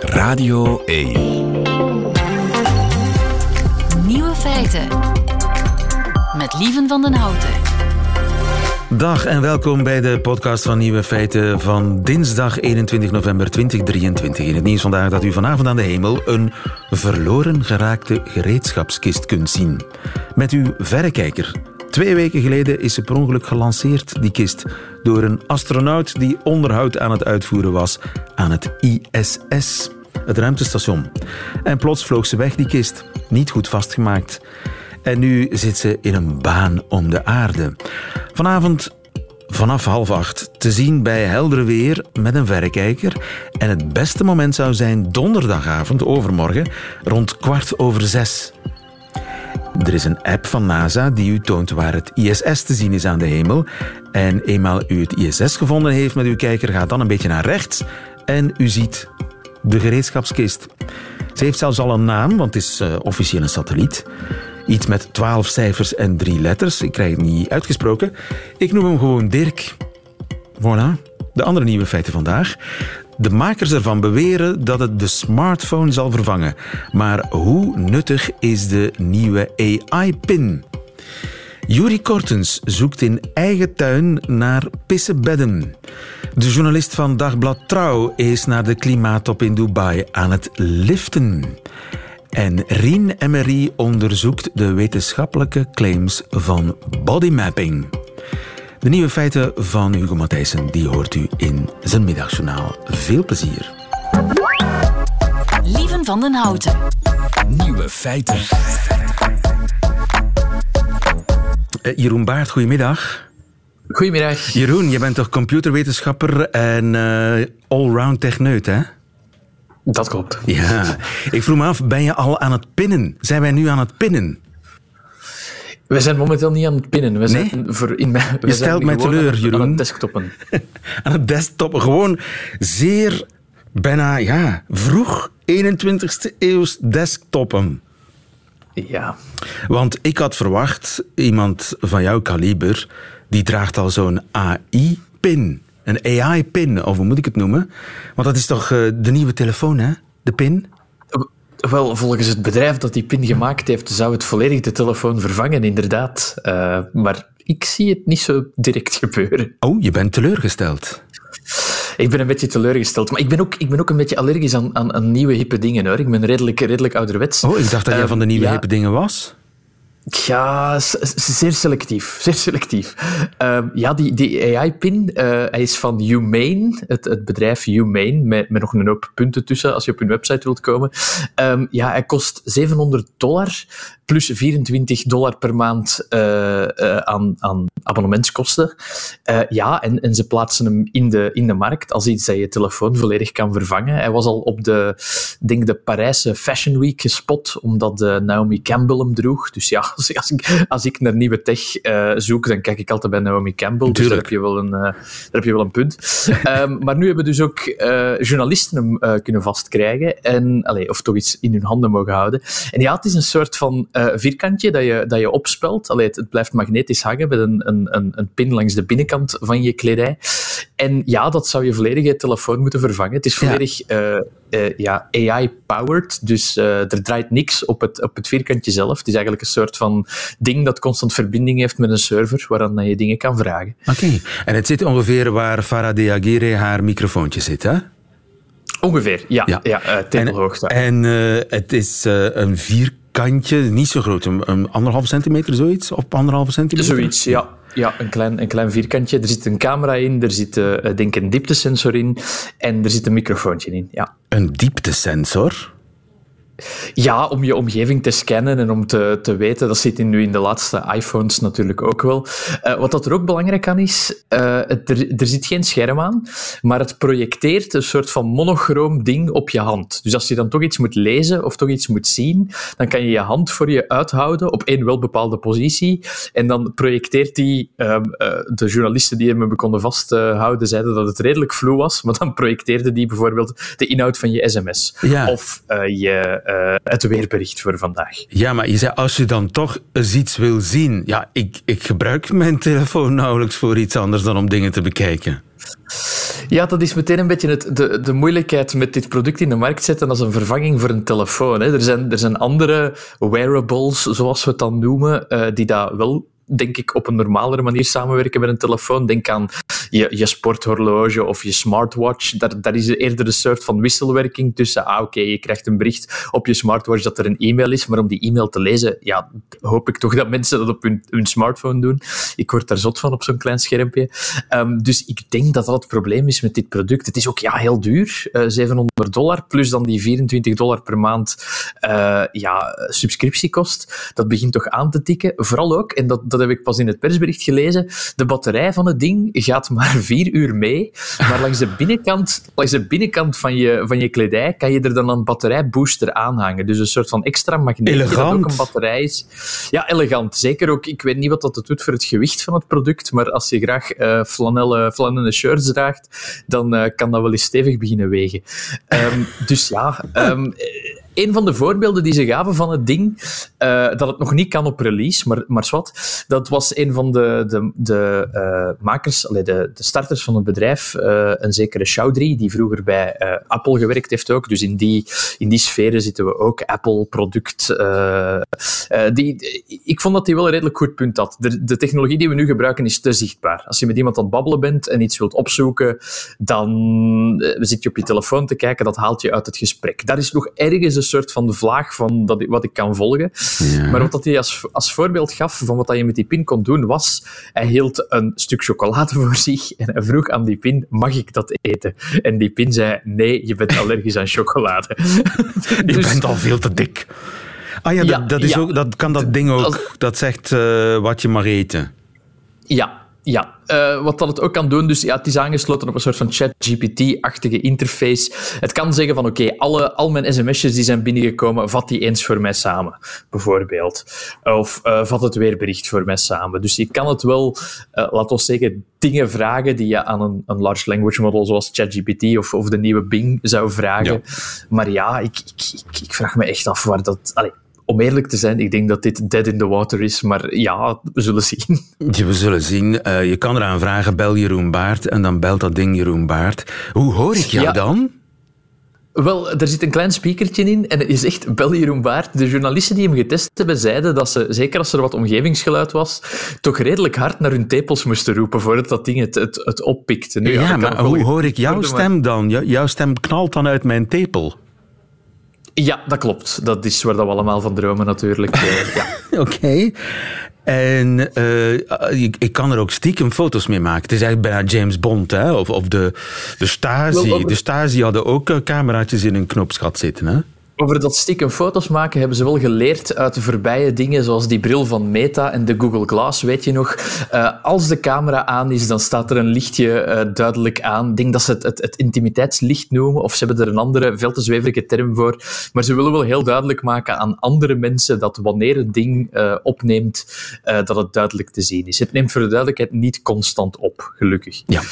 Radio 1. Nieuwe feiten. Met Lieven van den Houten. Dag en welkom bij de podcast van Nieuwe Feiten van dinsdag 21 november 2023. In het nieuws vandaag dat u vanavond aan de hemel een verloren geraakte gereedschapskist kunt zien. Met uw verrekijker. Twee weken geleden is ze per ongeluk gelanceerd, die kist, door een astronaut die onderhoud aan het uitvoeren was aan het ISS, het ruimtestation. En plots vloog ze weg, die kist. Niet goed vastgemaakt. En nu zit ze in een baan om de aarde. Vanavond vanaf half acht te zien bij helder weer met een verrekijker. En het beste moment zou zijn donderdagavond, overmorgen, rond kwart over zes. Er is een app van NASA die u toont waar het ISS te zien is aan de hemel. En eenmaal u het ISS gevonden heeft met uw kijker, gaat dan een beetje naar rechts en u ziet de gereedschapskist. Ze heeft zelfs al een naam, want het is uh, officieel een satelliet. Iets met twaalf cijfers en drie letters. Ik krijg het niet uitgesproken. Ik noem hem gewoon Dirk. Voilà. De andere nieuwe feiten vandaag. De makers ervan beweren dat het de smartphone zal vervangen. Maar hoe nuttig is de nieuwe AI-pin? Juri Kortens zoekt in eigen tuin naar pissebedden. De journalist van Dagblad Trouw is naar de klimaattop in Dubai aan het liften. En Rien Emery onderzoekt de wetenschappelijke claims van bodymapping. De nieuwe feiten van Hugo Matthijssen die hoort u in zijn middagjournaal. Veel plezier. Lieven van den Houten. Nieuwe feiten. Uh, Jeroen Baart, goedemiddag. Goedemiddag. Jeroen, je bent toch computerwetenschapper en uh, allround techneut, hè? Dat klopt. Ja. Ik vroeg me af, ben je al aan het pinnen? Zijn wij nu aan het pinnen? We zijn momenteel niet aan het pinnen. We zijn Nee? voor in mijn, we Je zijn stelt mij teleur, aan Jeroen. Aan het desktoppen. aan het desktoppen. Gewoon zeer, bijna, ja, vroeg 21ste eeuws desktoppen. Ja. Want ik had verwacht, iemand van jouw kaliber, die draagt al zo'n AI-pin. Een AI-pin, of hoe moet ik het noemen? Want dat is toch eh, de nieuwe telefoon, hè? De pin? Wel, volgens het bedrijf dat die pin gemaakt heeft, zou het volledig de telefoon vervangen, inderdaad. Eh, maar ik zie het niet zo direct gebeuren. Oh, je bent teleurgesteld. Ik ben een beetje teleurgesteld. Maar ik ben ook, ik ben ook een beetje allergisch aan, aan, aan nieuwe hippe dingen. Hoor. Ik ben redelijk, redelijk ouderwets. Oh, ik dacht dat jij Eh, van de nieuwe ja. hippe dingen was. Ja, zeer selectief. Zeer selectief. Ehm, ja, die, die AI-pin, eh, hij is van Humane, het, het bedrijf Humane, met, met nog een hoop punten tussen als je op hun website wilt komen. Ehm, ja, hij kost 700 dollar plus 24 dollar per maand eh, eh, aan, aan abonnementskosten. Ja, en, en ze plaatsen hem in de, in de markt als iets dat je telefoon volledig kan vervangen. Hij was al op de, denk de Parijse Fashion Week gespot, omdat Naomi Campbell hem droeg. Dus ja, als, als ik, als ik naar nieuwe tech eh, zoek, dan kijk ik altijd bij Naomi Campbell. Dus daar heb je wel een, eh, daar heb je wel een punt. Ehm, maar nu hebben dus ook eh, journalisten hem kunnen vastkrijgen. En, allee, of toch iets in hun handen mogen houden. En ja, het is een soort van vierkantje dat je, dat je opspelt. Allee, het, het blijft magnetisch hangen met een, een, een, een pin langs de binnenkant van je kledij. En ja, dat zou je volledig je telefoon moeten vervangen. Het is volledig ja, AI-powered, dus eh, er draait niks op het, op het vierkantje zelf. Het is eigenlijk een soort van ding dat constant verbinding heeft met een server waaraan je dingen kan vragen. Oké. En het zit ongeveer waar Farah Diagire haar microfoontje zit, hè? Ongeveer, ja. Ja. ja. eh, tepelhoogte. En eh, het is eh, een vierkantje, niet zo groot, een, een anderhalve centimeter, zoiets? Op anderhalve centimeter? Zoiets, ja. Ja, een klein, een klein vierkantje. Er zit een camera in, er zit eh, denk ik een dieptesensor in en er zit een microfoontje in. Ja. Een dieptesensor? Ja, om je omgeving te scannen en om te, te weten, dat zit in, nu in de laatste iPhones natuurlijk ook wel. Eh, wat dat er ook belangrijk aan is, eh, het- er, er zit geen scherm aan, maar het projecteert een soort van monochroom ding op je hand. Dus als je dan toch iets moet lezen of toch iets moet zien, dan kan je je hand voor je uithouden op één wel bepaalde positie en dan projecteert die, ehm, eh, de journalisten die hem konden vasthouden, zeiden dat het redelijk vloe was, maar dan projecteerde die bijvoorbeeld de inhoud van je sms. Ja. Of je, eh, het weerbericht voor vandaag. Ja, maar je zei, als je dan toch eens iets wil zien... Ja, ik, ik gebruik mijn telefoon nauwelijks voor iets anders dan om dingen te bekijken. Ja, dat is meteen een beetje het, de, de moeilijkheid met dit product in de markt zetten als een vervanging voor een telefoon. Hè. Er, zijn, er zijn andere wearables, zoals we het dan noemen, uh, die dat wel denk ik, op een normalere manier samenwerken met een telefoon. Denk aan je, je sporthorloge of je smartwatch. Daar, is eerder een soort van wisselwerking tussen. Ah, oké, je krijgt een bericht op je smartwatch dat er een e-mail is, maar om die e-mail te lezen, ja, hoop ik toch dat mensen dat op hun, hun smartphone doen. Ik word daar zot van op zo'n klein schermpje. Um, dus ik denk dat dat het probleem is met dit product. Het is ook ja, heel duur, uh, eh, 700 dollar, plus dan die 24 dollar per maand uh, ja, subscriptiekost. Dat begint toch aan te tikken. Vooral ook, en dat dat heb ik pas in het persbericht gelezen, de batterij van het ding gaat maar vier uur mee, maar langs de binnenkant, langs de binnenkant van, je, van je kledij kan je er dan een batterijbooster aanhangen. Dus een soort van extra magneet dat ook een batterij is. Ja, elegant. Zeker ook, ik weet niet wat dat doet voor het gewicht van het product, maar als je graag uh, flanellen, flanellen shirts draagt, dan uh, kan dat wel eens stevig beginnen wegen. Um, dus ja... Um, een van de voorbeelden die ze gaven van het ding, uh, dat het nog niet kan op release, maar, maar wat, dat was een van de, de, de uh, makers, allee, de, de starters van het bedrijf, uh, een zekere Chaudhry, die vroeger bij Apple gewerkt heeft ook. Dus in die, in die sferen zitten we ook. Apple-product. die, ik vond dat hij wel een redelijk goed punt had. De, de technologie die we nu gebruiken is te zichtbaar. Als je met iemand aan het babbelen bent en iets wilt opzoeken, dan zit je op je telefoon te kijken, dat haalt je uit het gesprek. Daar is nog ergens soort van de vlaag van dat, wat ik kan volgen. Maar wat dat hij als, als voorbeeld gaf van wat je met die pin kon doen, was hij hield een stuk chocolade voor zich en hij vroeg aan die pin, mag ik dat eten? En die pin zei, nee, je bent allergisch aan chocolade. Je dus, bent al veel te dik. Ah ja, dat, dat, is ook, dat kan dat ding ook, dat zegt uh, wat je mag eten. Ja, ja, uh, wat dat het ook kan doen, dus ja, het is aangesloten op een soort van chat-GPT-achtige interface. Het kan zeggen van oké, alle al mijn sms'jes die zijn binnengekomen, vat die eens voor mij samen, bijvoorbeeld. Of uh, vat het weerbericht voor mij samen. Dus je kan het wel, uh, laat ons zeggen, dingen vragen die je aan een, een large language model zoals ChatGPT of, of de nieuwe Bing zou vragen. Ja. Maar ja, ik, ik, ik, ik, vraag me echt af waar dat... Allez, om eerlijk te zijn, ik denk dat dit dead in the water is, maar ja, we zullen zien. we zullen zien. Uh, je kan eraan vragen, bel Jeroen Baart, en dan belt dat ding Jeroen Baart. Hoe hoor ik jou ja. dan? Wel, er zit een klein speakertje in en het is echt bel Jeroen Baart. De journalisten die hem getest hebben, zeiden dat ze, zeker als er wat omgevingsgeluid was, toch redelijk hard naar hun tepels moesten roepen voordat dat ding het, het, het oppikte. Nu, ja, ja maar hoe hoor ik jouw stem dan? Jouw stem knalt dan uit mijn tepel. Ja, dat klopt. Dat is waar dat we allemaal van dromen natuurlijk. Uh, ja. Oké. En uh, ik, ik, kan er ook stiekem foto's mee maken. Het is eigenlijk bijna James Bond, hè? Of, of de, de Stasi. De Stasi hadden ook uh, cameraatjes in hun knopsgat zitten, hè? Over dat stiekem foto's maken hebben ze wel geleerd uit de voorbije dingen, zoals die bril van Meta en de Google Glass, weet je nog. Uh, als de camera aan is, dan staat er een lichtje uh, duidelijk aan. Ik denk dat ze het, het, intimiteitslicht noemen, of ze hebben er een andere, veel te term voor. Maar ze willen wel heel duidelijk maken aan andere mensen dat wanneer het ding uh, opneemt, dat het duidelijk te zien is. Het neemt voor de duidelijkheid niet constant op, gelukkig. Ja.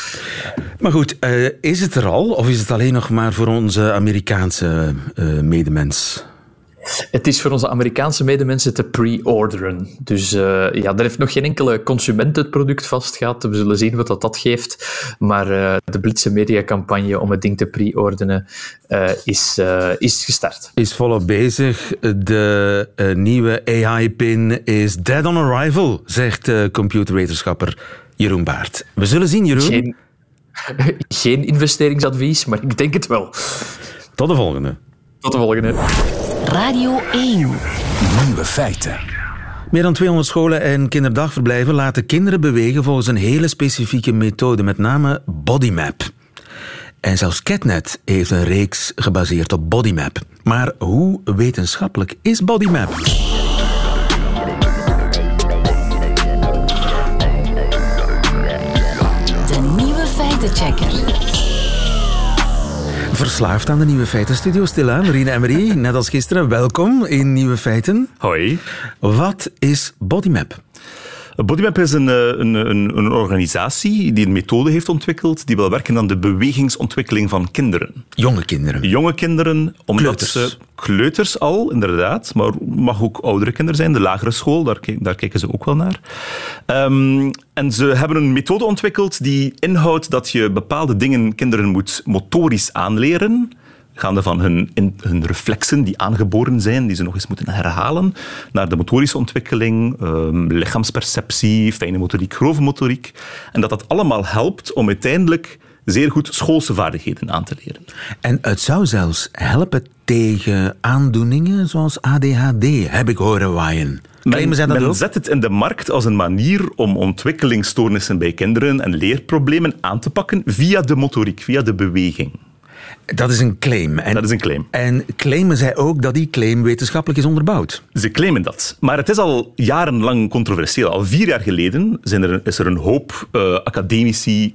Maar goed, is het er al, of is het alleen nog maar voor onze Amerikaanse medemens? mens? Het is voor onze Amerikaanse medemensen te pre-orderen. Dus uh, ja, er heeft nog geen enkele consument het product vastgehad. We zullen zien wat dat, dat geeft. Maar uh, de blitse mediacampagne om het ding te pre-ordenen uh, is, is gestart. Is volop bezig. De nieuwe AI-pin is dead on arrival, zegt computerwetenschapper Jeroen Baart. We zullen zien, Jeroen. Geen, geen investeringsadvies, maar ik denk het wel. Tot de volgende. Tot de volgende. Radio 1. Nieuwe feiten. Meer dan 200 scholen en kinderdagverblijven laten kinderen bewegen volgens een hele specifieke methode, met name Bodymap. En zelfs Catnet heeft een reeks gebaseerd op Bodymap. Maar hoe wetenschappelijk is Bodymap? De nieuwe feitenchecker verslaafd aan de Nieuwe Feiten-studio. Stilaan, Rien Emery, net als gisteren. Welkom in Nieuwe Feiten. Hoi. Wat is Bodymap? Bodymap is een, eh, een, een, een, organisatie die een methode heeft ontwikkeld die wil werken aan de bewegingsontwikkeling van kinderen. Jonge kinderen? Jonge kinderen, omdat kleuters. ze... Kleuters al, inderdaad, maar mag ook oudere kinderen zijn. De lagere school, daar, daar kijken ze ook wel naar. Um, en ze hebben een methode ontwikkeld die inhoudt dat je bepaalde dingen kinderen moet motorisch aanleren gaande van hun, in, hun reflexen die aangeboren zijn, die ze nog eens moeten herhalen, naar de motorische ontwikkeling, um, lichaamsperceptie, fijne motoriek, grove motoriek. En dat dat allemaal helpt om uiteindelijk zeer goed schoolse vaardigheden aan te leren. En het zou zelfs helpen tegen aandoeningen zoals ADHD, heb ik horen waaien. Men, men zet het in de markt als een manier om ontwikkelingsstoornissen bij kinderen en leerproblemen aan te pakken via de motoriek, via de beweging. Dat is een claim. En, dat is een claim. En claimen zij ook dat die claim wetenschappelijk is onderbouwd? Ze claimen dat. Maar het is al jarenlang controversieel. Al vier jaar geleden zijn er, is er een hoop uh, academici,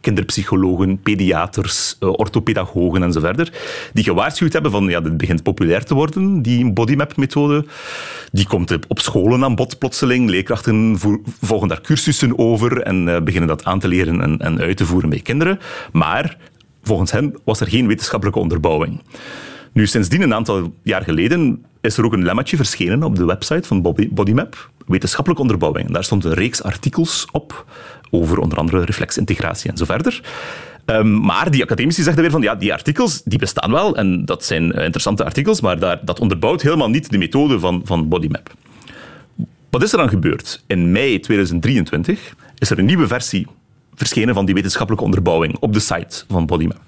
kinderpsychologen, pediaters, uh, orthopedagogen en zo verder, die gewaarschuwd hebben van ja, dit begint populair te worden, die bodymap-methode. Die komt op scholen aan bod plotseling. Leerkrachten volgen daar cursussen over en uh, beginnen dat aan te leren en, en uit te voeren bij kinderen. Maar volgens hen was er geen wetenschappelijke onderbouwing. Nu, sindsdien, een aantal jaar geleden, is er ook een lemmatje verschenen op de website van Bodymap, wetenschappelijke onderbouwing. daar stond een reeks artikels op over onder andere reflexintegratie en zo verder. Um, maar die academici zeggen weer van ja, die artikels die bestaan wel en dat zijn eh, interessante artikels, maar daar, dat onderbouwt helemaal niet de methode van, van Bodymap. Wat is er dan gebeurd? In mei 2023 is er een nieuwe versie verschenen van die wetenschappelijke onderbouwing op de site van Bodymap.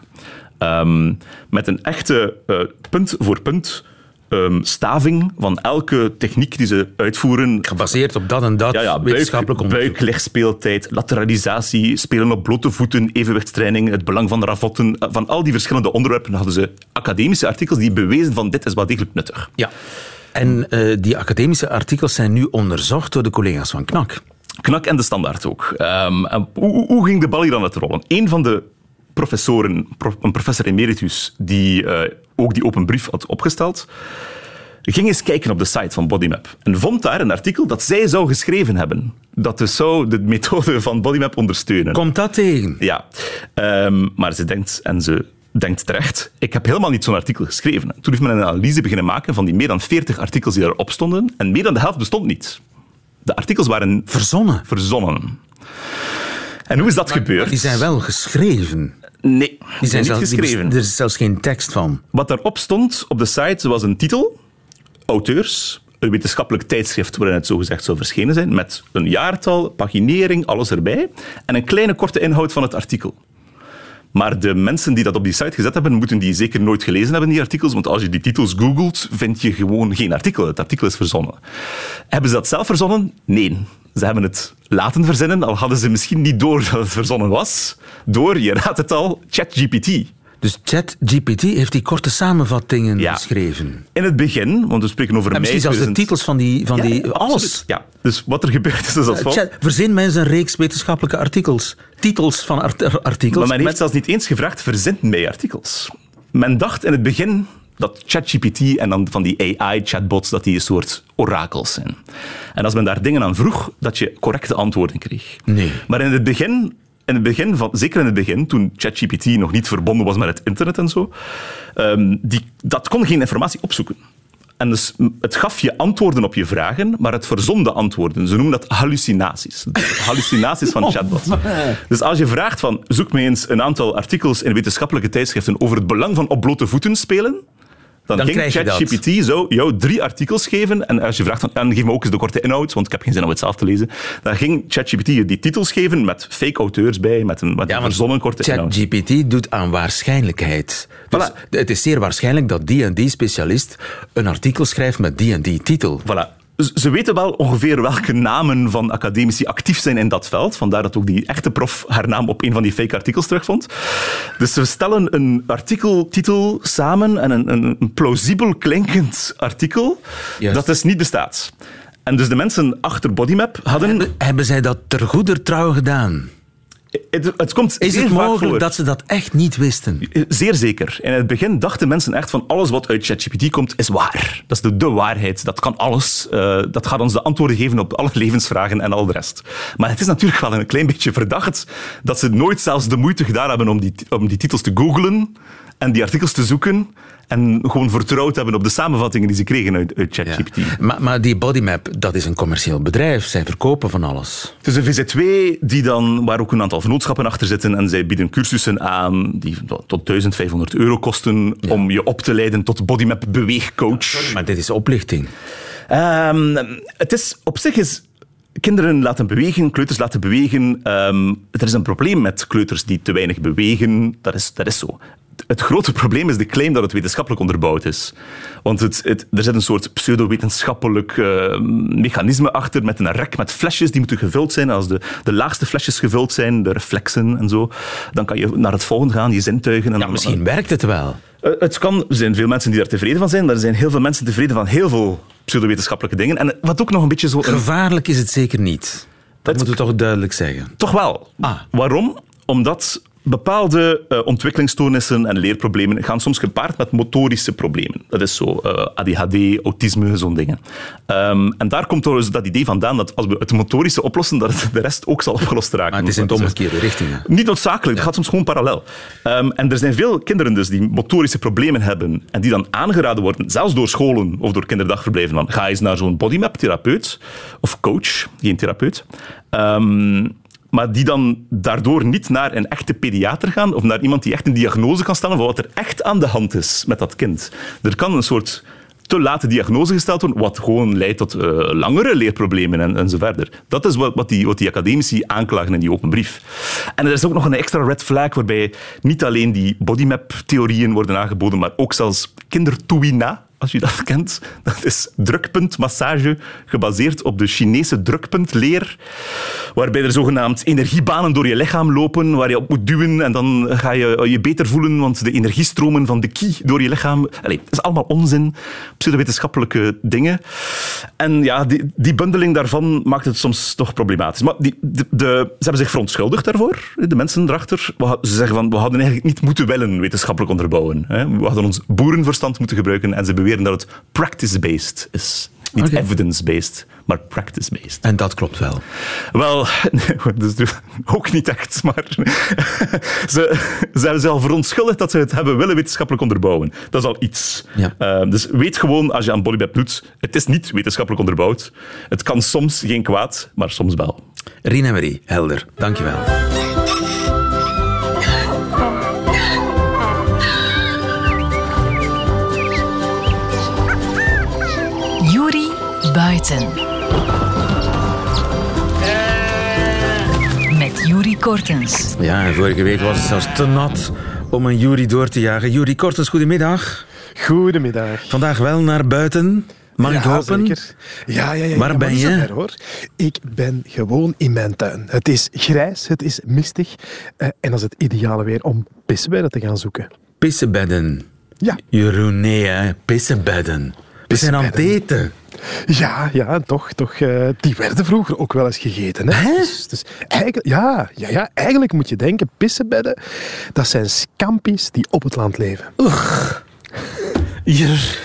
Um, met een echte uh, punt voor punt um, staving van elke techniek die ze uitvoeren. Gebaseerd op dat en dat ja, ja, wetenschappelijk buik, onderzoek. Buik, ligspeeltijd, lateralisatie, spelen op blote voeten, evenwichtstraining, het belang van de ravotten. Eh, van al die verschillende onderwerpen hadden ze academische artikels die bewezen van dit is wel degelijk nuttig. Ja. En uh, die academische artikels zijn nu onderzocht door de collega's van KNAK. Knak en de standaard ook. Um, hoe, hoe, ging de bal hier dan het rollen? Een van de professoren, een professor emeritus, die uh, ook die open brief had opgesteld, ging eens kijken op de site van Bodymap en vond daar een artikel dat zij zou geschreven hebben. Dat dus zou de methode van Bodymap ondersteunen. Komt dat tegen? Ja. Um, maar ze denkt, en ze denkt terecht, ik heb helemaal niet zo'n artikel geschreven. Toen heeft men een analyse beginnen maken van die meer dan 40 artikels die erop stonden en meer dan de helft bestond niet. De artikels waren verzonnen. verzonnen. En hoe is dat gebeurd? Die zijn wel geschreven. Nee, die zijn, niet geschreven. er is zelfs geen tekst van. Wat daarop stond op de site was een titel, auteurs, een wetenschappelijk tijdschrift waarin het zogezegd zou verschenen zijn, met een jaartal, paginering, alles erbij, en een kleine korte inhoud van het artikel. Maar de mensen die dat op die site gezet hebben, moeten die zeker nooit gelezen hebben, die artikels. Want als je die titels googelt, vind je gewoon geen artikel. Het artikel is verzonnen. Hebben ze dat zelf verzonnen? Nee. Ze hebben het laten verzinnen, al hadden ze misschien niet door dat het verzonnen was, door, je raadt het al, ChatGPT. Dus ChatGPT heeft die korte samenvattingen geschreven. In het begin, want we spreken over en mei... Misschien zelfs de titels van die... Van die alles. Ja, dus wat er gebeurt is als volgt. Verzin mij eens een reeks wetenschappelijke artikels. Titels van artikels. Maar men heeft zelfs niet eens gevraagd, verzint mij artikels. Men dacht in het begin dat ChatGPT en dan van die AI-chatbots, dat die een soort orakels zijn. En als men daar dingen aan vroeg, dat je correcte antwoorden kreeg. Nee. Maar in het begin in het begin van, zeker in het begin, toen ChatGPT nog niet verbonden was met het internet en zo, um, die, dat kon geen informatie opzoeken. En dus het gaf je antwoorden op je vragen, maar het verzonde antwoorden. Ze noemen dat hallucinaties. hallucinaties van chatbots. Dus als je vraagt van, zoek me eens een aantal artikels in wetenschappelijke tijdschriften over het belang van op blote voeten spelen, dan, dan ging ChatGPT zo jou drie artikels geven. En als je vraagt, dan geef me ook eens de korte inhoud, want ik heb geen zin om het zelf te lezen. Dan ging ChatGPT je die titels geven met fake auteurs bij, met een, met ja, een verzonnen korte inhoud. ChatGPT doet aan waarschijnlijkheid. Dus het is zeer waarschijnlijk dat die en die specialist een artikel schrijft met die en die titel. Voilà ze weten wel ongeveer welke namen van academici actief zijn in dat veld. Vandaar dat ook die echte prof haar naam op een van die fake artikels terugvond. Dus ze stellen een artikeltitel samen en een, een, een plausibel klinkend artikel dat dus niet bestaat. En dus de mensen achter Bodymap hadden... Hebben, hebben zij dat ter goeder trouw gedaan? Het, het komt Is het mogelijk voor. dat ze dat echt niet wisten? Zeer zeker. In het begin dachten mensen echt van alles wat uit ChatGPT komt is waar. Dat is de, de waarheid. Dat kan alles. Eh, dat gaat ons de antwoorden geven op alle levensvragen en al de rest. Maar het is natuurlijk wel een klein beetje verdacht dat ze nooit zelfs de moeite gedaan hebben om die, om die titels te googlen en die artikels te zoeken en gewoon vertrouwd hebben op de samenvattingen die ze kregen uit, uit Ja. ChatGPT. Maar, maar die Bodymap, dat is een commercieel bedrijf. Zij verkopen van alles. Het is een VZ2 die dan, waar ook een aantal vennootschappen achter zitten en zij bieden cursussen aan die tot 1500 euro kosten om je op te leiden tot Bodymap beweegcoach. Maar dit is oplichting. Ehm, het is op zich is kinderen laten bewegen, kleuters laten bewegen. Ehm, er is een probleem met kleuters die te weinig bewegen. Dat is, dat is zo. Het grote probleem is de claim dat het wetenschappelijk onderbouwd is. Want het, het, er zit een soort pseudo-wetenschappelijk eh, mechanisme achter met een rek met flesjes die moeten gevuld zijn. Als de, de laagste flesjes gevuld zijn, de reflexen en zo, dan kan je naar het volgende gaan, je zintuigen. En Ja, dan- misschien werkt het wel. eh, Het kan, er zijn veel mensen die daar tevreden van zijn, er zijn heel veel mensen tevreden van heel veel pseudowetenschappelijke dingen. En wat ook nog een beetje zo... Gevaarlijk is het zeker niet. Dat moeten we toch duidelijk zeggen. toch wel. Ah. Waarom? Omdat bepaalde eh, ontwikkelingsstoornissen en leerproblemen gaan soms gepaard met motorische problemen. Dat is zo eh, ADHD, autisme, zo'n dingen. Ehm, en daar komt dus dat idee vandaan dat als we het motorische oplossen, dat het de rest ook zal opgelost raken. Maar het is in de omgekeerde richting. hè. Niet noodzakelijk, het gaat soms gewoon parallel. Ehm, en er zijn veel kinderen dus die motorische problemen hebben en die dan aangeraden worden, zelfs door scholen of door kinderdagverblijven, van ga eens naar zo'n bodymap-therapeut of coach, geen therapeut. Ehm, maar die dan daardoor niet naar een echte pediater gaan of naar iemand die echt een diagnose kan stellen van wat er echt aan de hand is met dat kind. Er kan een soort te late diagnose gesteld worden, wat gewoon leidt tot eh, langere leerproblemen en, zo verder. Dat is wat, wat, die, academici aanklagen in die open brief. En er is ook nog een extra red flag waarbij niet alleen die bodymap-theorieën worden aangeboden, maar ook zelfs kindertuina, als je dat kent. Dat is drukpuntmassage gebaseerd op de Chinese drukpuntleer, waarbij er zogenaamd energiebanen door je lichaam lopen, waar je op moet duwen en dan ga je je beter voelen, want de energiestromen van de ki door je lichaam... Allee, dat is allemaal onzin, pseudowetenschappelijke dingen. En ja, die, die bundeling daarvan maakt het soms toch problematisch. Maar die, de, ze hebben zich verontschuldigd daarvoor, de mensen erachter. Ze zeggen van, we hadden eigenlijk niet moeten willen wetenschappelijk onderbouwen. We hadden ons boerenverstand moeten gebruiken en ze beweren dat het practice-based is. Niet evidence-based, maar practice-based. En dat klopt wel. Wel, dus ook niet echt, maar ze, ze hebben al verontschuldigd dat ze het hebben willen wetenschappelijk onderbouwen. Dat is al iets. Ja. Eh, dus weet gewoon, als je aan bodybap doet, het is niet wetenschappelijk onderbouwd. Het kan soms geen kwaad, maar soms wel. Rien en Marie, helder. Dankjewel. Kortens. Ja, en vorige week was het zelfs te nat om een Jury door te jagen. Jury Kortens, goedemiddag. Goedemiddag. Vandaag wel naar buiten. Mag ik ja, hopen? Zeker. Ja, ja, ja. Waar ja, ben je? hoor. Ik ben gewoon in mijn tuin. Het is grijs, het is mistig. eh, en dat is het ideale weer om pissenbedden te gaan zoeken. Pissenbedden. Ja, Jeroen, nee, hè. Pissenbedden. We zijn aan het eten. ja, ja toch. toch eh, die werden vroeger ook wel eens gegeten. Hè? Dus, dus eigenlijk, ja, ja, ja, eigenlijk moet je denken, pissenbedden, dat zijn scampi's die op het land leven. Jur-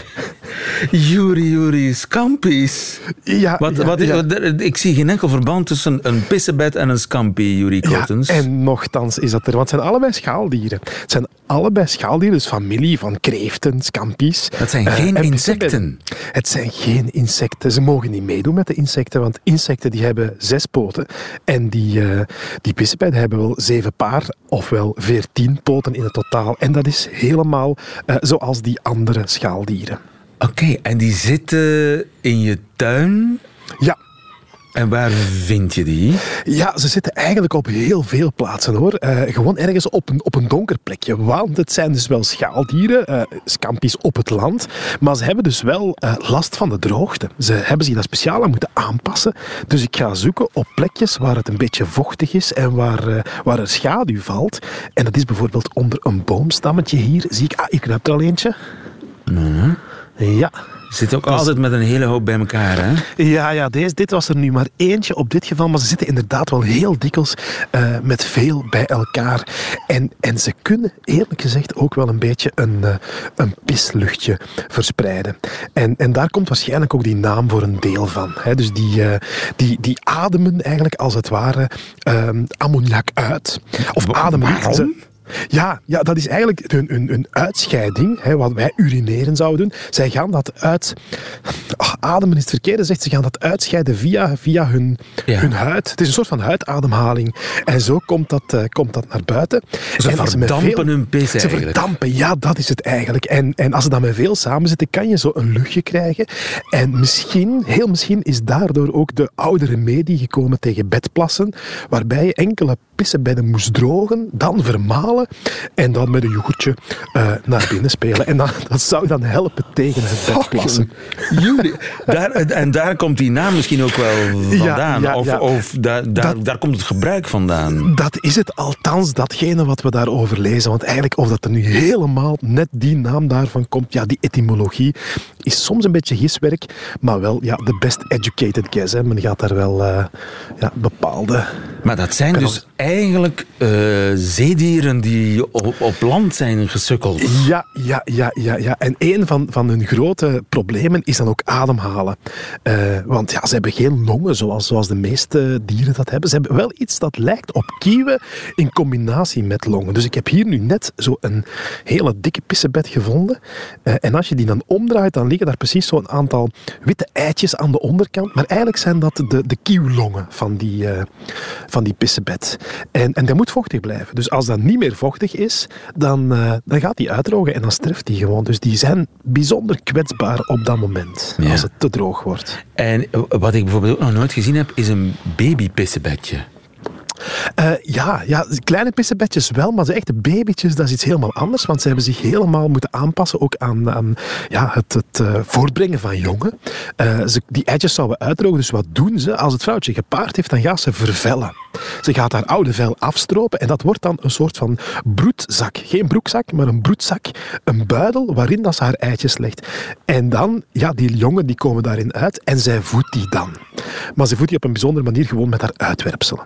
Juri, Juri, scampi's. Ja, Wat, ja, wat, ja. wat- ik zie geen enkel verband tussen een pissenbed en een scampi, Juri Ja, Kortens. en nochtans is dat er, want het zijn allebei schaaldieren. Het zijn allebei schaaldieren, dus familie van kreeften, scampi's. Dat zijn eh, geen en insecten. Het zijn geen insecten. Ze mogen niet meedoen met de insecten, want insecten die hebben zes poten. En die, eh die pissenbedden hebben wel zeven paar, ofwel veertien poten in het totaal. En dat is helemaal eh, zoals die andere schaaldieren. Oké, en die zitten in je tuin. Ja, En waar vind je die? Ja, ze zitten eigenlijk op heel veel plaatsen hoor. Eh, gewoon ergens op een, op een donker plekje. Want het zijn dus wel schaaldieren, scampi's op het land. Maar ze hebben dus wel eh, last van de droogte. Ze hebben zich daar speciaal aan moeten aanpassen. Dus ik ga zoeken op plekjes waar het een beetje vochtig is en waar, waar er schaduw valt. En dat is bijvoorbeeld onder een boomstammetje hier. Zie ik, ah, ik heb er al eentje. Ja. Zit ook altijd met een hele hoop bij elkaar, hè? Ja, ja deze, dit was er nu maar eentje op dit geval, maar ze zitten inderdaad wel heel dikwijls eh, met veel bij elkaar. En, en ze kunnen eerlijk gezegd ook wel een beetje een, uh, een pisluchtje verspreiden. En, en daar komt waarschijnlijk ook die naam voor een deel van. Hè. Dus die, uh, die, die ademen eigenlijk als het ware ammoniak uit. Of ademen. Ja, ja, dat is eigenlijk een, een, een uitscheiding, hè, wat wij urineren zouden doen. Zij gaan dat uit... Oh, ademen is het verkeerde, zegt ze gaan dat uitscheiden via, via hun, ja. hun huid. Het is een soort van huidademhaling. En zo komt dat, uh, komt dat naar buiten. Ze en verdampen veel, hun pis Ze verdampen, ja, dat is het eigenlijk. En, en als ze dan met veel samen zitten, kan je zo een luchtje krijgen. En misschien, heel misschien, is daardoor ook de oude remedie gekomen tegen bedplassen, waarbij je enkele pissenbedden moest drogen, dan vermalen en dan met een yoghurtje uh, naar binnen spelen. En dan, dat zou dan helpen tegen het bedplassen. daar, en daar komt die naam misschien ook wel vandaan. Ja, ja, of, of daar, daar, dat, daar komt het gebruik vandaan. Dat is het althans, datgene wat we daarover lezen. Want eigenlijk of dat er nu helemaal net die naam daarvan komt, ja, die etymologie, is soms een beetje giswerk, maar wel ja, de best educated guess. Hè. Men gaat daar wel uh, ja, bepaalde... Maar dat zijn dus eigenlijk uh, zeedieren die op, op, land zijn gesukkeld. Ja, ja, ja, ja, ja. En een van, van hun grote problemen is dan ook ademhalen. Uh, want ja, ze hebben geen longen zoals, zoals de meeste dieren dat hebben. Ze hebben wel iets dat lijkt op kieuwen in combinatie met longen. Dus ik heb hier nu net zo een hele dikke pissebed gevonden. Uh, en als je die dan omdraait, dan liggen daar precies zo'n aantal witte eitjes aan de onderkant. Maar eigenlijk zijn dat de, de kieuwlongen van die, uh, van die pissebed. En, en dat moet vochtig blijven. Dus als dat niet meer vochtig is, dan, uh, dan gaat die uitdrogen en dan sterft die gewoon. Dus die zijn bijzonder kwetsbaar op dat moment, ja. als het te droog wordt. En wat ik bijvoorbeeld ook nog nooit gezien heb, is een babypissebedje. Uh, ja, ja, kleine pissebedjes wel, maar de echte babytjes, dat is iets helemaal anders. Want ze hebben zich helemaal moeten aanpassen ook aan, aan ja, het, het uh, voortbrengen van jongen. Uh, ze, die eitjes zouden uitdrogen, dus wat doen ze? Als het vrouwtje gepaard heeft, dan gaat ze vervellen. Ze gaat haar oude vel afstropen en dat wordt dan een soort van broedzak. Geen broekzak, maar een broedzak. Een buidel waarin dat ze haar eitjes legt. En dan, ja, die jongen die komen daarin uit en zij voedt die dan. Maar ze voedt die op een bijzondere manier gewoon met haar uitwerpselen.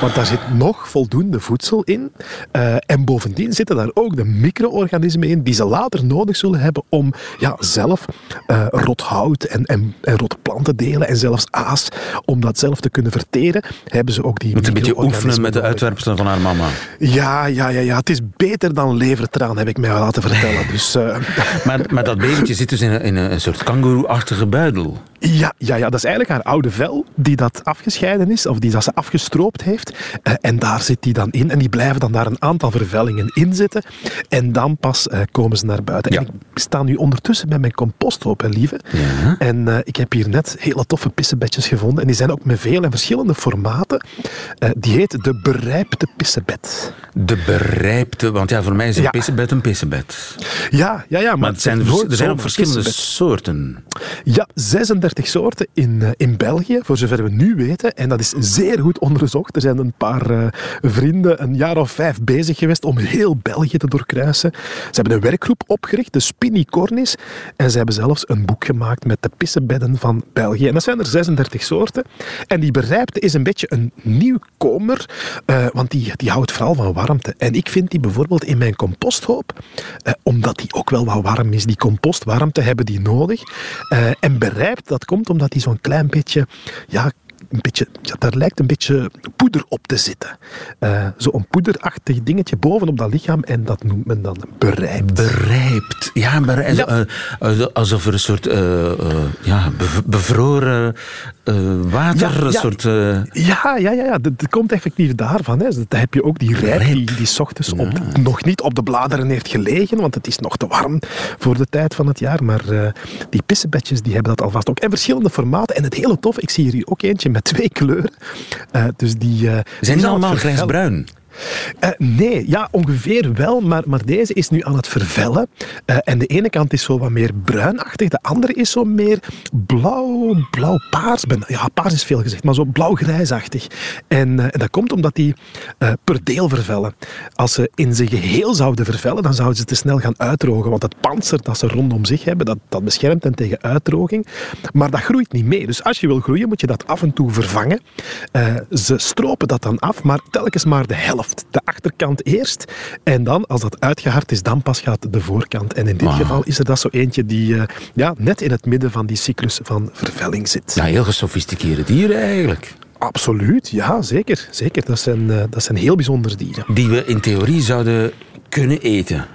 Want daar zit nog voldoende voedsel in. Uh, en bovendien zitten daar ook de micro-organismen in die ze later nodig zullen hebben om ja, zelf uh, rot hout en, en, en rotte planten delen en zelfs aas, om dat zelf te kunnen verteren, hebben ze ook die een beetje oefenen met de uitwerpselen van haar mama. Ja, ja, ja, ja. Het is beter dan levertraan, heb ik mij laten vertellen. Dus, uh... maar, maar dat babytje zit dus in een, in een soort kangoeroe-achtige buidel. Ja, ja, ja, dat is eigenlijk haar oude vel die dat afgescheiden is, of die dat ze afgestroopt heeft. Uh, en daar zit die dan in. En die blijven dan daar een aantal vervellingen in zitten. En dan pas uh, komen ze naar buiten. Ja. En ik sta nu ondertussen bij mijn composthoop, hè, lieve. Ja. En uh, ik heb hier net hele toffe pissebedjes gevonden. En die zijn ook met veel en verschillende formaten. die heet de berijpte pissebed. De berijpte, want ja, voor mij is een ja. pissebed een pissebed. Ja, ja, ja. Maar, maar het zijn, er zijn ook verschillende soorten. Ja, 36 soorten in, in België, voor zover we nu weten. En dat is zeer goed onderzocht. Er zijn een paar uh, vrienden een jaar of vijf bezig geweest om heel België te doorkruisen. Ze hebben een werkgroep opgericht, de Spinicornis. En ze hebben zelfs een boek gemaakt met de pissebedden van België. En dat zijn er 36 soorten. En die berijpte is een beetje een nieuwkomer, uh, want die, die houdt vooral van warmte. En ik vind die bijvoorbeeld in mijn composthoop, omdat die ook wel wat warm is. Die compostwarmte hebben die nodig. en berijpt, dat komt omdat die zo'n klein beetje ja, een beetje, ja, daar lijkt een beetje poeder op te zitten. Uh, Zo'n poederachtig dingetje bovenop dat lichaam en dat noemt men dan berijpt. Berijpt. Ja, berijpt. Ja. Uh, alsof er een soort uh, ja, bevroren water, ja, een soort... Ja, ja, ja, ja. Dat, dat, komt effectief daarvan. Hè. Dan heb je ook die rijp die, die s ochtends op, nog niet op de bladeren heeft gelegen, want het is nog te warm voor de tijd van het jaar. Maar die pissebedjes die hebben dat alvast ook. En verschillende formaten. En het hele tof, ik zie hier ook eentje met twee kleuren. Uh, dus die, uh, Zijn die allemaal grijsbruin? Uh, nee, ja, ongeveer wel, maar, maar deze is nu aan het vervellen. Uh, en de ene kant is zo wat meer bruinachtig, de andere is zo meer blauw, blauw-paars. Ja, paars is veel gezegd, maar zo blauw-grijsachtig. En, uh, en dat komt omdat die per deel vervellen. Als ze in zijn geheel zouden vervellen, dan zouden ze te snel gaan uitdrogen, want het panzer dat ze rondom zich hebben, dat, dat beschermt hen tegen uitdroging. Maar dat groeit niet mee. Dus als je wil groeien, moet je dat af en toe vervangen. ze stropen dat dan af, maar telkens maar de helft. De achterkant eerst. En dan, als dat uitgehard is, dan pas gaat de voorkant. En in dit geval is er dat zo eentje die uh, ja, net in het midden van die cyclus van vervelling zit. Ja, heel gesofisticeerde dieren eigenlijk. Absoluut, ja, zeker. zeker. Dat, zijn, uh, dat zijn heel bijzondere dieren. Die we in theorie zouden kunnen eten.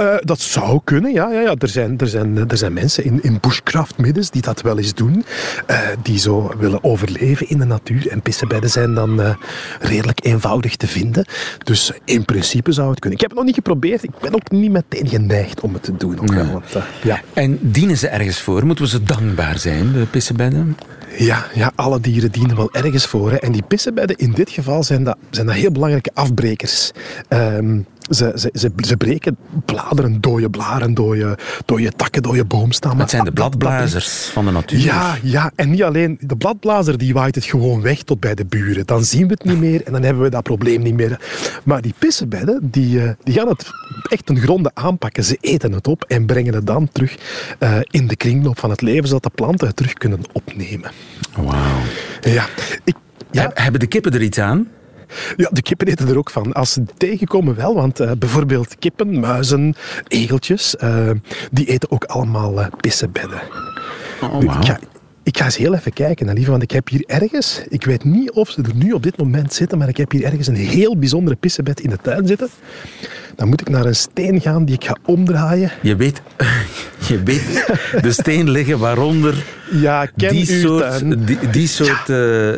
Uh, dat zou kunnen, ja. ja, ja. Er, zijn, er, zijn, er zijn mensen in, in bushcraft-middens die dat wel eens doen. Uh, die zo willen overleven in de natuur. En pissebedden zijn dan uh, redelijk eenvoudig te vinden. Dus in principe zou het kunnen. Ik heb het nog niet geprobeerd. Ik ben ook niet meteen geneigd om het te doen. Ook, ja. Want, ja. En dienen ze ergens voor? Moeten we ze dankbaar zijn, de pissebedden? Ja, ja, alle dieren dienen wel ergens voor. Hè. En die pissebedden in dit geval zijn dat, zijn dat heel belangrijke afbrekers. Um, ze, ze, ze, ze, breken bladeren, dode blaren, dode, dode takken, dode boomstammen. Het zijn de bladblazers van de natuur. Ja, ja, en niet alleen. De bladblazer die waait het gewoon weg tot bij de buren. Dan zien we het niet meer en dan hebben we dat probleem niet meer. Maar die pissebedden, die, eh, die gaan het echt ten gronde aanpakken. Ze eten het op en brengen het dan terug uh, in de kringloop van het leven, zodat de planten het terug kunnen opnemen. Wauw. Ja, ik, ja. Hebben de kippen er iets aan? Ja, de kippen eten er ook van. Als ze tegenkomen wel, want uh, bijvoorbeeld kippen, muizen, egeltjes, uh, die eten ook allemaal uh, pissebedden. Oh, wow. Ik ga eens heel even kijken, lieve, want ik heb hier ergens, ik weet niet of ze er nu op dit moment zitten, maar ik heb hier ergens een heel bijzondere pissebed in de tuin zitten. Dan moet ik naar een steen gaan die ik ga omdraaien. Je weet, je weet de steen liggen waaronder ja, die, soort, die, die soort ja.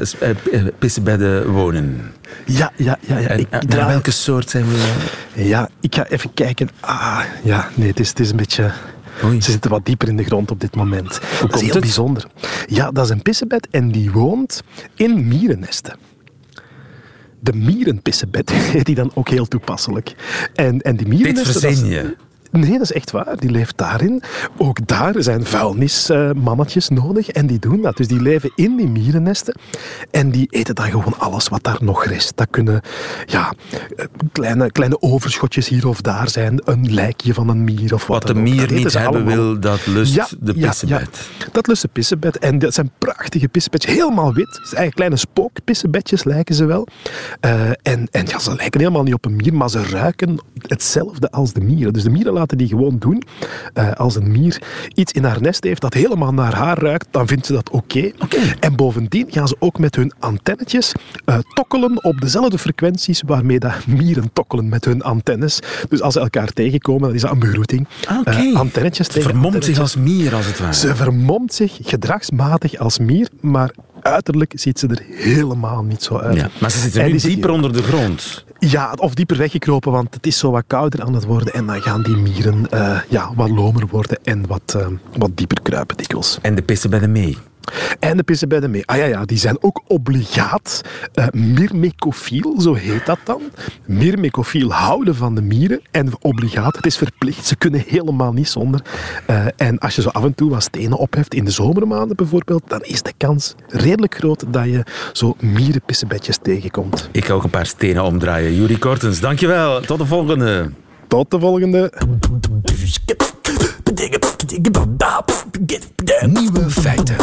uh, pissebedden wonen. Ja, ja, ja. ja. En, ik, naar welke soort zijn we? Ja, ik ga even kijken. Ah, ja, nee, het is, het is een beetje... Oei. Ze zitten wat dieper in de grond op dit moment. Hoe dat is heel het? bijzonder. Ja, dat is een pissebed en die woont in mierennesten. De mierenpissebed heet die dan ook heel toepasselijk. En, en die Dit mierennesten... verzin je. Nee, dat is echt waar. Die leeft daarin. Ook daar zijn vuilnismannetjes nodig en die doen dat. Dus die leven in die mierennesten en die eten dan gewoon alles wat daar nog rest. Dat kunnen ja, eh, kleine, kleine overschotjes hier of daar zijn, een lijkje van een mier of wat Wat de dan ook. mier niet hebben allemaal. wil, dat lust Ja, de pissebed. ja. Dat lust de pissebed. En dat zijn prachtige pissebedjes. Helemaal wit. Het zijn eigenlijk kleine spookpissebedjes lijken ze wel. Eh, en, en ja, ze lijken helemaal niet op een mier, maar ze ruiken hetzelfde als de mieren. Dus de mieren laten die gewoon doen. Eh, als een mier iets in haar nest heeft dat helemaal naar haar ruikt, dan vindt ze dat oké. En bovendien gaan ze ook met hun antennetjes eh, tokkelen op dezelfde frequenties waarmee dat mieren tokkelen met hun antennes. Dus als ze elkaar tegenkomen, dan is dat een begroeting. Oké. Eh, antennetjes Het tegen vermomt zich antennetjes. als mier, als het ware. Ze vermomt zich gedragsmatig als mier, maar uiterlijk ziet ze er helemaal niet zo uit. Ja, maar ze zitten nu dieper onder de grond. Ja, of dieper weggekropen, want het is zo wat kouder aan het worden en dan gaan die mieren eh, ja, wat lomer worden en wat, eh, wat dieper kruipen dikwijls. En de pissebedden mee. En de pissebedden mee. Ah ja, ja, die zijn ook obligaat uh, myrmecofiel, zo heet dat dan. Myrmecofiel houden van de mieren en obligaat, het is verplicht. Ze kunnen helemaal niet zonder. Uh, en als je zo af en toe wat stenen opheft, in de zomermaanden bijvoorbeeld, dan is de kans redelijk groot dat je zo mierenpissebedjes tegenkomt. Ik ga ook een paar stenen omdraaien. Juri Kortens, dankjewel. Tot de volgende. Tot de volgende. Nieuwe feiten.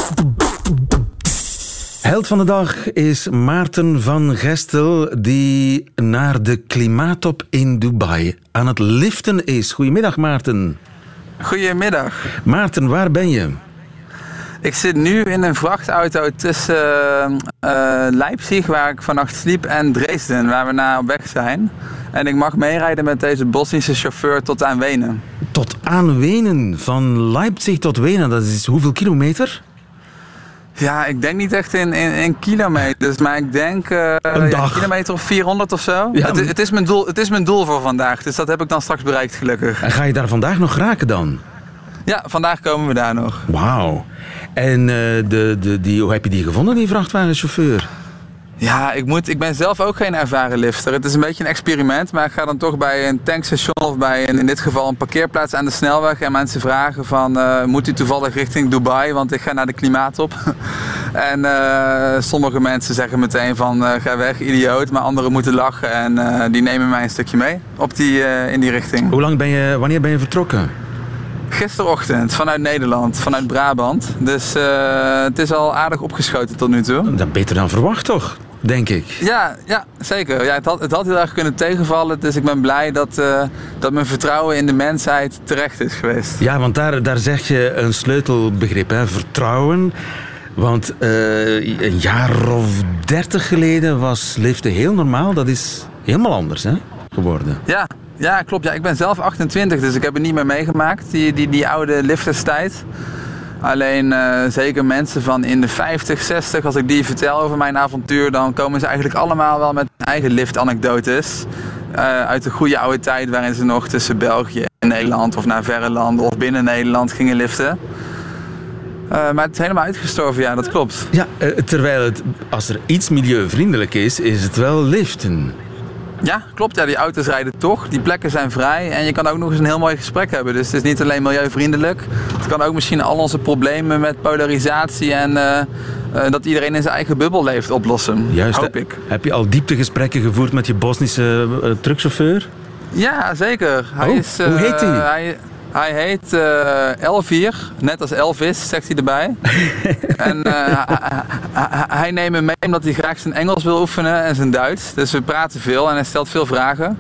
Held van de dag is Maarten van Gestel, die naar de klimaattop in Dubai aan het liften is. Goedemiddag, Maarten. Goedemiddag. Maarten, waar ben je? Ik zit nu in een vrachtauto tussen uh, Leipzig, waar ik vannacht sliep, en Dresden, waar we naar op weg zijn. En ik mag meerijden met deze Bosnische chauffeur tot aan Wenen. Tot aan Wenen, van Leipzig tot Wenen, dat is hoeveel kilometer? Ja, ik denk niet echt in, in, in kilometers, maar ik denk uh, een ja, kilometer of 400 of zo. Ja, het, het, is mijn doel, het is mijn doel voor vandaag, dus dat heb ik dan straks bereikt gelukkig. En ga je daar vandaag nog raken dan? Ja, vandaag komen we daar nog. Wauw. En uh, de, de, die, hoe heb je die gevonden, die vrachtwagenchauffeur? Ja, ik, moet, ik ben zelf ook geen ervaren lifter. Het is een beetje een experiment, maar ik ga dan toch bij een tankstation of bij een, in dit geval een parkeerplaats aan de snelweg en mensen vragen van uh, moet u toevallig richting Dubai, want ik ga naar de klimaatop. en uh, sommige mensen zeggen meteen van uh, ga weg, idioot, maar anderen moeten lachen en die nemen mij een stukje mee op die, in die richting. Hoe lang ben je, wanneer ben je vertrokken? Gisterochtend vanuit Nederland, vanuit Brabant. Dus het is al aardig opgeschoten tot nu toe. Dat beter dan verwacht toch? denk ik. Ja, ja zeker. Ja, het, had, het had heel erg kunnen tegenvallen. Dus ik ben blij dat, uh, dat mijn vertrouwen in de mensheid terecht is geweest. Ja, want daar, daar zeg je een sleutelbegrip, hè? vertrouwen. Want uh, een jaar of dertig geleden was liften heel normaal. Dat is helemaal anders hè, geworden. Ja, ja, klopt. Ja, ik ben zelf 28, dus ik heb het niet meer meegemaakt, die, die, die oude lifterstijd. Alleen uh, zeker mensen van in de 50, 60, als ik die vertel over mijn avontuur, dan komen ze eigenlijk allemaal wel met eigen liftanekdotes. Uh, uit de goede oude tijd waarin ze nog tussen België en Nederland of naar verre landen of binnen Nederland gingen liften. Uh, maar het is helemaal uitgestorven, ja, dat klopt. Ja, terwijl het, als er iets milieuvriendelijk is, is het wel liften. Ja, klopt. Ja, die auto's rijden toch. Die plekken zijn vrij. En je kan ook nog eens een heel mooi gesprek hebben. Dus het is niet alleen milieuvriendelijk. Het kan ook misschien al onze problemen met polarisatie en uh, uh, dat iedereen in zijn eigen bubbel leeft oplossen. Juist. Hoop ik. Heb je al dieptegesprekken gevoerd met je Bosnische uh, truckchauffeur? Ja, zeker. Hij oh, is, hoe heet hij? Hij heet uh, Elvier, net als Elvis, zegt hij erbij. en uh, hij neemt me mee omdat hij graag zijn Engels wil oefenen en zijn Duits. Dus we praten veel en hij stelt veel vragen.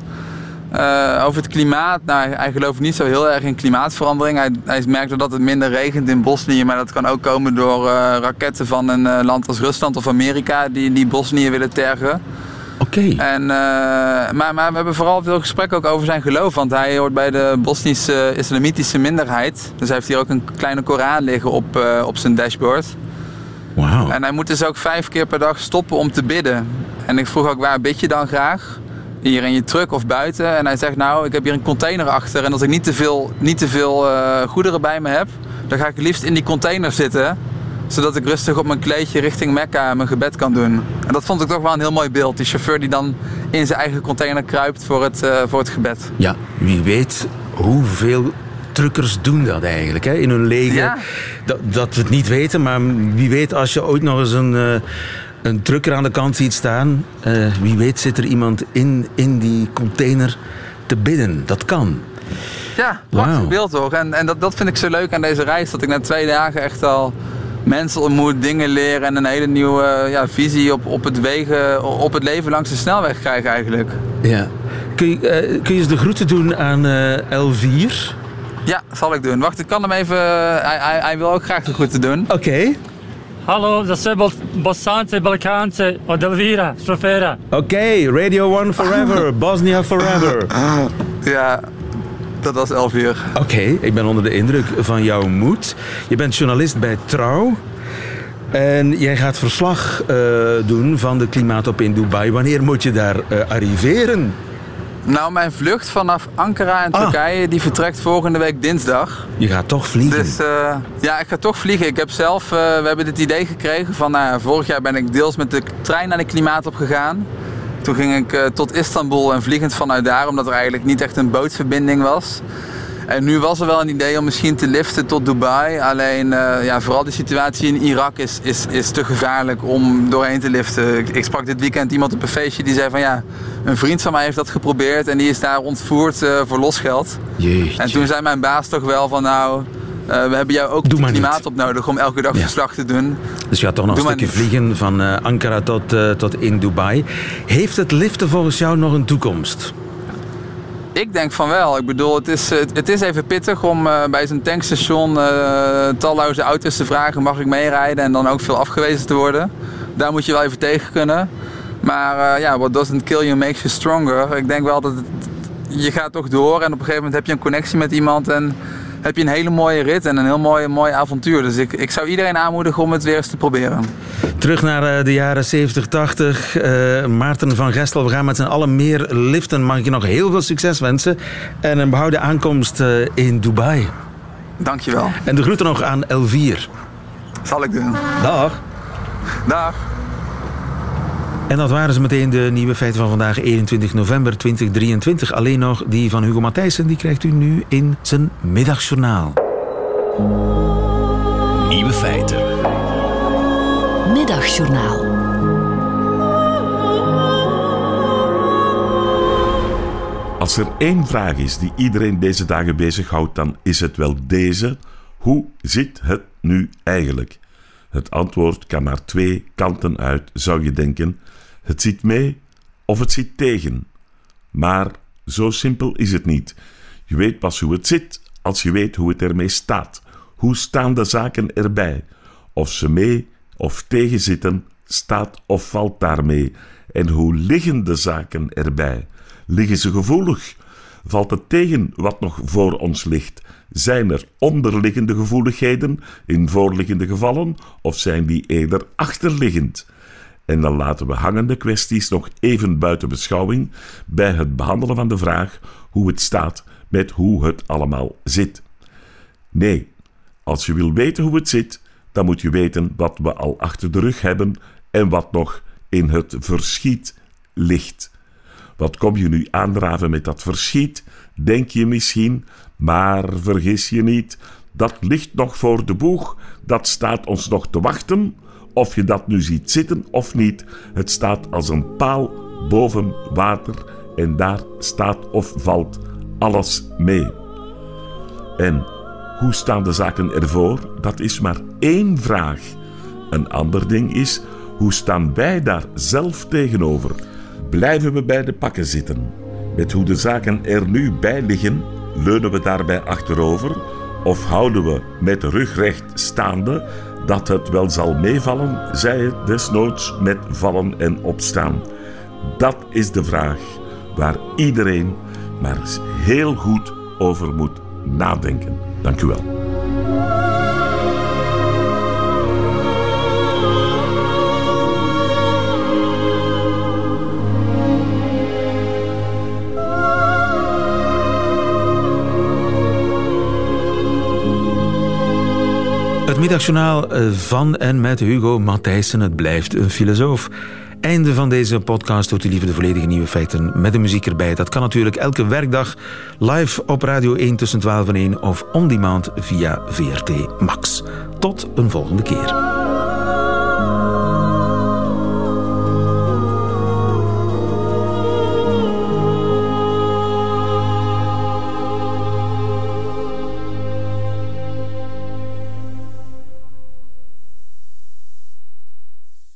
Uh, over het klimaat, nou, hij gelooft niet zo heel erg in klimaatverandering. Hij, hij merkt dat het minder regent in Bosnië, maar dat kan ook komen door raketten van een land als Rusland of Amerika die, die Bosnië willen tergen. Oké. En, uh, maar, maar we hebben vooral veel gesprek ook over zijn geloof. Want hij hoort bij de Bosnische islamitische minderheid. Dus hij heeft hier ook een kleine Koran liggen op, uh, op zijn dashboard. Wow. En hij moet dus ook vijf keer per dag stoppen om te bidden. En ik vroeg ook waar bid je dan graag? Hier in je truck of buiten? En hij zegt nou, ik heb hier een container achter. En als ik niet te veel, niet te veel uh, goederen bij me heb, dan ga ik liefst in die container zitten zodat ik rustig op mijn kleedje richting Mekka mijn gebed kan doen. En dat vond ik toch wel een heel mooi beeld. Die chauffeur die dan in zijn eigen container kruipt voor het, uh, voor het gebed. Ja, wie weet hoeveel truckers doen dat eigenlijk hè? in hun. Ja. Dat, dat we het niet weten, maar wie weet als je ooit nog eens een, uh, een trucker aan de kant ziet staan. Uh, wie weet zit er iemand in, in die container te bidden. Dat kan. Ja, prachtig wow. beeld toch. En, en dat, dat vind ik zo leuk aan deze reis. Dat ik na twee dagen echt al mensen ontmoet, dingen leren en een hele nieuwe ja, visie op, op, het wegen, op het leven langs de snelweg krijgen eigenlijk. Ja. Kun je, uh, kun je eens de groeten doen aan uh, L4? Ja, zal ik doen. Wacht, ik kan hem even... Hij, hij, hij wil ook graag de groeten doen. Oké. Okay. Hallo, dat is Bossante, Balkaanse, od Elvira, Strofera. Oké, okay, Radio 1 Forever, Bosnia Forever. ja, dat was elf uur. Oké, ik ben onder de indruk van jouw moed. Je bent journalist bij Trouw. En jij gaat verslag uh, doen van de klimaatop in Dubai. Wanneer moet je daar uh, arriveren? Nou, mijn vlucht vanaf Ankara in ah. Turkije die vertrekt volgende week dinsdag. Je gaat toch vliegen? Dus uh, ja, ik ga toch vliegen. Ik heb zelf, we hebben dit idee gekregen van, nou, vorig jaar ben ik deels met de trein naar de klimaatop gegaan. Toen ging ik uh, tot Istanbul en vliegend vanuit daar, omdat er eigenlijk niet echt een bootverbinding was. En nu was er wel een idee om misschien te liften tot Dubai. Alleen uh, ja, vooral de situatie in Irak is, is, is te gevaarlijk om doorheen te liften. Ik, ik, sprak dit weekend iemand op een feestje die zei van ja, een vriend van mij heeft dat geprobeerd en die is daar ontvoerd uh, voor losgeld. Jeetje. En toen zei mijn baas toch wel van nou, we hebben jou ook Doe klimaat op nodig om elke dag verslag te doen. Dus je gaat toch nog Doe een stukje vliegen van uh, Ankara tot, uh, tot in Dubai. Heeft het liften volgens jou nog een toekomst? Ik denk van wel. Ik bedoel, het is, het is even pittig om uh, bij zo'n tankstation uh, talloze auto's te vragen: mag ik meerijden? En dan ook veel afgewezen te worden. Daar moet je wel even tegen kunnen. Maar uh, ja, what doesn't kill you makes you stronger. Ik denk wel dat het, je gaat toch door en op een gegeven moment heb je een connectie met iemand. En heb je een hele mooie rit en een heel mooi, mooi avontuur. Dus ik, ik zou iedereen aanmoedigen om het weer eens te proberen. Terug naar uh, de jaren 70, 80. Uh, Maarten van Gestel, we gaan met z'n allen meer liften. Mag ik je nog heel veel succes wensen. En een behouden aankomst uh, in Dubai. Dankjewel. En de groeten nog aan Elvier. Zal ik doen. Dag. Dag. En dat waren ze meteen de nieuwe feiten van vandaag, 21 november 2023. Alleen nog die van Hugo Matthijssen, die krijgt u nu in zijn middagjournaal. Nieuwe feiten. Middagjournaal. Als er één vraag is die iedereen deze dagen bezighoudt, dan is het wel deze. Hoe zit het nu eigenlijk? Het antwoord kan maar twee kanten uit, zou je denken. Het zit mee of het zit tegen. Maar zo simpel is het niet. Je weet pas hoe het zit als je weet hoe het ermee staat. Hoe staan de zaken erbij? Of ze mee of tegen zitten, staat of valt daarmee. En hoe liggen de zaken erbij? Liggen ze gevoelig? Valt het tegen wat nog voor ons ligt? Zijn er onderliggende gevoeligheden in voorliggende gevallen, of zijn die eerder achterliggend? En dan laten we hangende kwesties nog even buiten beschouwing bij het behandelen van de vraag hoe het staat met hoe het allemaal zit. Nee, als je wil weten hoe het zit, dan moet je weten wat we al achter de rug hebben en wat nog in het verschiet ligt. Wat kom je nu aandraven met dat verschiet? Denk je misschien, maar vergis je niet, dat ligt nog voor de boeg, dat staat ons nog te wachten. Of je dat nu ziet zitten of niet, het staat als een paal boven water en daar staat of valt alles mee. En hoe staan de zaken ervoor? Dat is maar één vraag. Een ander ding is, hoe staan wij daar zelf tegenover? Blijven we bij de pakken zitten? Met hoe de zaken er nu bij liggen, leunen we daarbij achterover? Of houden we met de rug recht staande dat het wel zal meevallen, zij het desnoods met vallen en opstaan? Dat is de vraag waar iedereen maar heel goed over moet nadenken. Dank u wel. Het middagjournaal eh, van en met Hugo Matthijssen. Het blijft een filosoof. Einde van deze podcast. Hoort u liever de volledige nieuwe feiten met de muziek erbij. Dat kan natuurlijk elke werkdag live op Radio 1 tussen 12 en 1 of on demand via VRT Max. Tot een volgende keer.